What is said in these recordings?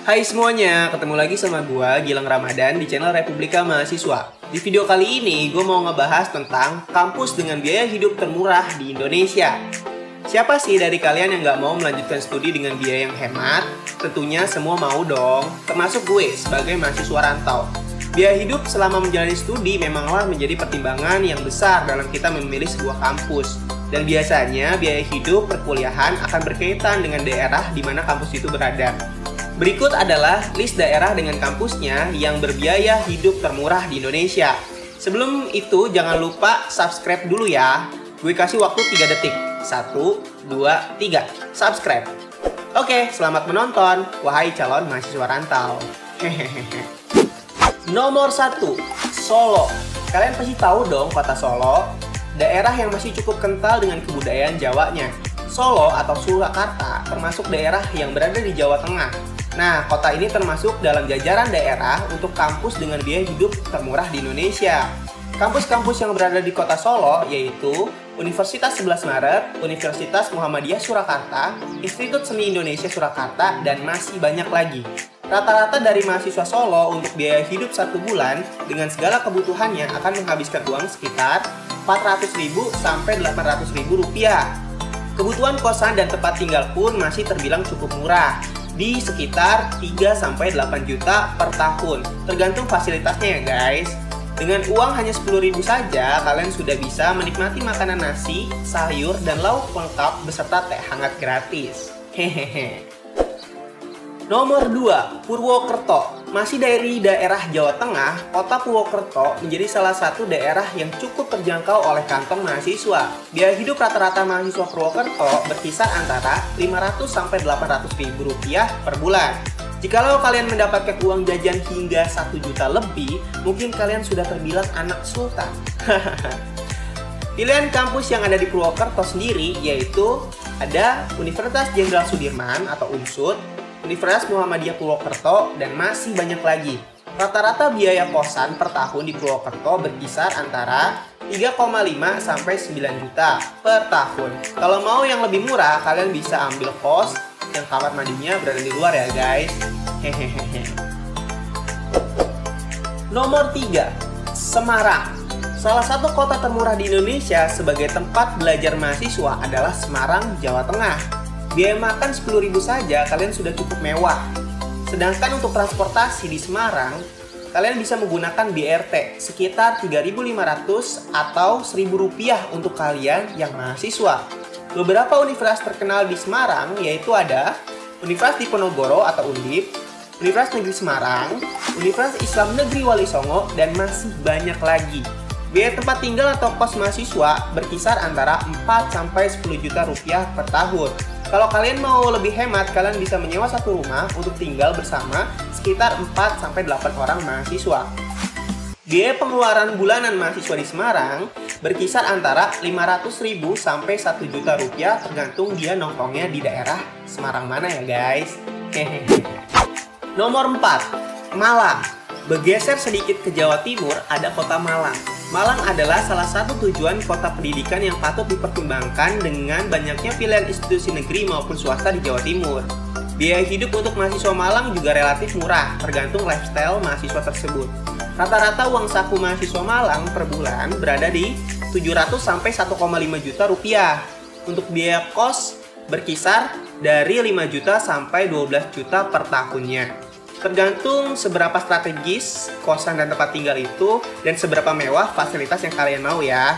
Hai semuanya, ketemu lagi sama gua Gilang Ramadan di channel Republika Mahasiswa. Di video kali ini gue mau ngebahas tentang kampus dengan biaya hidup termurah di Indonesia. Siapa sih dari kalian yang nggak mau melanjutkan studi dengan biaya yang hemat? Tentunya semua mau dong, termasuk gue sebagai mahasiswa rantau. Biaya hidup selama menjalani studi memanglah menjadi pertimbangan yang besar dalam kita memilih sebuah kampus. Dan biasanya biaya hidup perkuliahan akan berkaitan dengan daerah di mana kampus itu berada. Berikut adalah list daerah dengan kampusnya yang berbiaya hidup termurah di Indonesia. Sebelum itu jangan lupa subscribe dulu ya. Gue kasih waktu 3 detik. 1, 2, 3. Subscribe. Oke, selamat menonton. Wahai calon mahasiswa rantau. Nomor 1, Solo. Kalian pasti tahu dong kota Solo. Daerah yang masih cukup kental dengan kebudayaan Jawanya. Solo atau Surakarta termasuk daerah yang berada di Jawa Tengah Nah, kota ini termasuk dalam jajaran daerah untuk kampus dengan biaya hidup termurah di Indonesia. Kampus-kampus yang berada di kota Solo yaitu Universitas 11 Maret, Universitas Muhammadiyah Surakarta, Institut Seni Indonesia Surakarta, dan masih banyak lagi. Rata-rata dari mahasiswa Solo untuk biaya hidup satu bulan dengan segala kebutuhannya akan menghabiskan uang sekitar 400.000 sampai 800.000 rupiah. Kebutuhan kosan dan tempat tinggal pun masih terbilang cukup murah, di sekitar 3 sampai 8 juta per tahun. Tergantung fasilitasnya ya guys. Dengan uang hanya 10.000 saja, kalian sudah bisa menikmati makanan nasi, sayur, dan lauk lengkap beserta teh hangat gratis. Hehehe. Nomor 2, Purwokerto. Masih dari daerah Jawa Tengah, kota Purwokerto menjadi salah satu daerah yang cukup terjangkau oleh kantong mahasiswa. Biaya hidup rata-rata mahasiswa Purwokerto berkisar antara 500 sampai 800 ribu rupiah per bulan. Jikalau kalian mendapatkan uang jajan hingga 1 juta lebih, mungkin kalian sudah terbilang anak sultan. Pilihan kampus yang ada di Purwokerto sendiri yaitu ada Universitas Jenderal Sudirman atau UNSUD, Universitas Muhammadiyah Purwokerto, dan masih banyak lagi. Rata-rata biaya kosan per tahun di Purwokerto berkisar antara 3,5 sampai 9 juta per tahun. Kalau mau yang lebih murah, kalian bisa ambil kos yang kamar mandinya berada di luar ya guys. Hehehe. Nomor 3, Semarang. Salah satu kota termurah di Indonesia sebagai tempat belajar mahasiswa adalah Semarang, Jawa Tengah. Biaya makan 10.000 saja kalian sudah cukup mewah. Sedangkan untuk transportasi di Semarang, kalian bisa menggunakan BRT sekitar 3.500 atau 1.000 rupiah untuk kalian yang mahasiswa. Beberapa universitas terkenal di Semarang yaitu ada Universitas Diponegoro atau Undip, Universitas Negeri Semarang, Universitas Islam Negeri Wali Songo, dan masih banyak lagi. Biaya tempat tinggal atau kos mahasiswa berkisar antara 4 sampai 10 juta rupiah per tahun. Kalau kalian mau lebih hemat, kalian bisa menyewa satu rumah untuk tinggal bersama sekitar 4 sampai 8 orang mahasiswa. Biaya pengeluaran bulanan mahasiswa di Semarang berkisar antara 500.000 sampai 1 juta rupiah tergantung dia nongkrongnya di daerah Semarang mana ya guys. Nomor 4, Malang. Bergeser sedikit ke Jawa Timur ada kota Malang. Malang adalah salah satu tujuan kota pendidikan yang patut dipertimbangkan dengan banyaknya pilihan institusi negeri maupun swasta di Jawa Timur. Biaya hidup untuk mahasiswa Malang juga relatif murah, tergantung lifestyle mahasiswa tersebut. Rata-rata uang saku mahasiswa Malang per bulan berada di 700 sampai 1,5 juta rupiah. Untuk biaya kos berkisar dari 5 juta sampai 12 juta per tahunnya. Tergantung seberapa strategis kosan dan tempat tinggal itu dan seberapa mewah fasilitas yang kalian mau ya.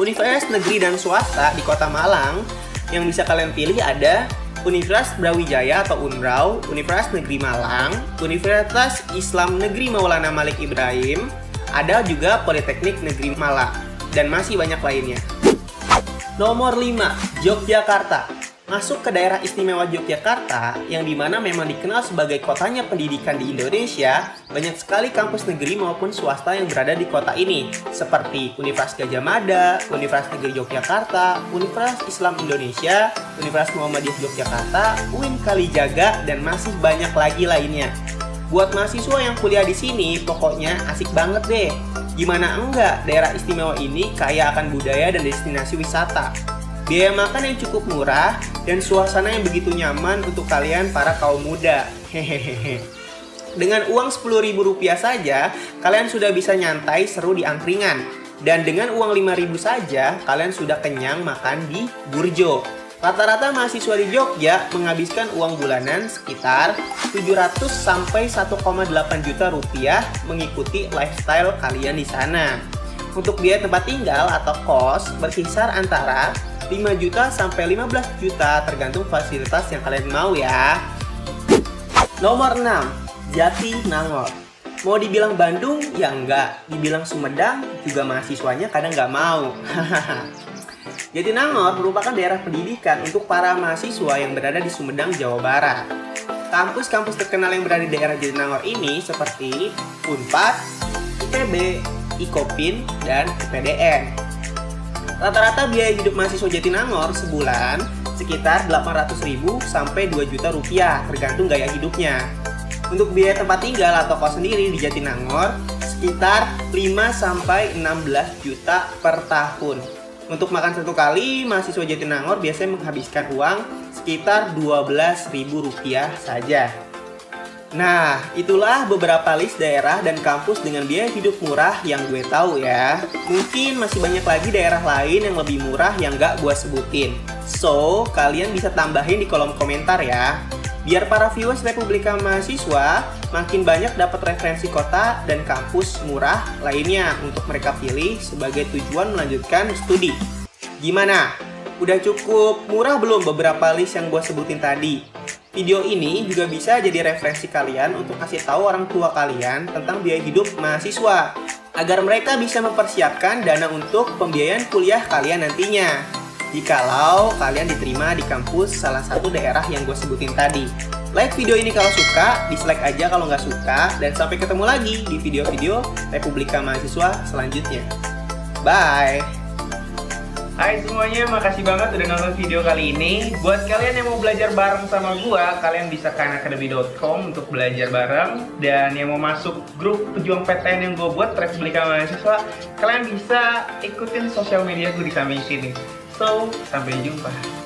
Universitas negeri dan swasta di Kota Malang yang bisa kalian pilih ada Universitas Brawijaya atau UNBRAW, Universitas Negeri Malang, Universitas Islam Negeri Maulana Malik Ibrahim, ada juga Politeknik Negeri Malang, dan masih banyak lainnya. Nomor 5, Yogyakarta. Masuk ke daerah istimewa Yogyakarta, yang di mana memang dikenal sebagai kotanya pendidikan di Indonesia, banyak sekali kampus negeri maupun swasta yang berada di kota ini, seperti Universitas Gajah Mada, Universitas Negeri Yogyakarta, Universitas Islam Indonesia, Universitas Muhammadiyah Yogyakarta, UIN Kalijaga, dan masih banyak lagi lainnya. Buat mahasiswa yang kuliah di sini, pokoknya asik banget deh. Gimana enggak, daerah istimewa ini kaya akan budaya dan destinasi wisata. Biaya makan yang cukup murah dan suasana yang begitu nyaman untuk kalian para kaum muda. Hehehe. Dengan uang Rp10.000 saja, kalian sudah bisa nyantai seru di angkringan. Dan dengan uang Rp5.000 saja, kalian sudah kenyang makan di Burjo. Rata-rata mahasiswa di Jogja menghabiskan uang bulanan sekitar 700 sampai 1,8 juta rupiah mengikuti lifestyle kalian di sana. Untuk biaya tempat tinggal atau kos berkisar antara 5 juta sampai 15 juta tergantung fasilitas yang kalian mau ya. Nomor 6, Jati Nangor. Mau dibilang Bandung, ya enggak. Dibilang Sumedang, juga mahasiswanya kadang nggak mau. Jati Nangor merupakan daerah pendidikan untuk para mahasiswa yang berada di Sumedang, Jawa Barat. Kampus-kampus terkenal yang berada di daerah Jatinangor ini seperti Unpad, IPB, Ikopin, dan IPDN. Rata-rata biaya hidup mahasiswa Jatinangor sebulan sekitar 800.000 sampai 2 juta rupiah tergantung gaya hidupnya. Untuk biaya tempat tinggal atau kos sendiri di Jatinangor sekitar 5 sampai 16 juta per tahun. Untuk makan satu kali, mahasiswa Jatinangor biasanya menghabiskan uang sekitar Rp12.000 saja. Nah, itulah beberapa list daerah dan kampus dengan biaya hidup murah yang gue tahu ya. Mungkin masih banyak lagi daerah lain yang lebih murah yang gak gue sebutin. So, kalian bisa tambahin di kolom komentar ya. Biar para viewers Republika Mahasiswa makin banyak dapat referensi kota dan kampus murah lainnya untuk mereka pilih sebagai tujuan melanjutkan studi. Gimana? Udah cukup murah belum beberapa list yang gue sebutin tadi? Video ini juga bisa jadi referensi kalian untuk kasih tahu orang tua kalian tentang biaya hidup mahasiswa agar mereka bisa mempersiapkan dana untuk pembiayaan kuliah kalian nantinya jikalau kalian diterima di kampus salah satu daerah yang gue sebutin tadi. Like video ini kalau suka, dislike aja kalau nggak suka, dan sampai ketemu lagi di video-video Republika Mahasiswa selanjutnya. Bye! Hai semuanya, makasih banget udah nonton video kali ini. Buat kalian yang mau belajar bareng sama gua, kalian bisa ke anakademi.com untuk belajar bareng. Dan yang mau masuk grup pejuang PTN yang gue buat, Republika Mahasiswa, kalian bisa ikutin sosial media gue di samping sini. So, sampai jumpa.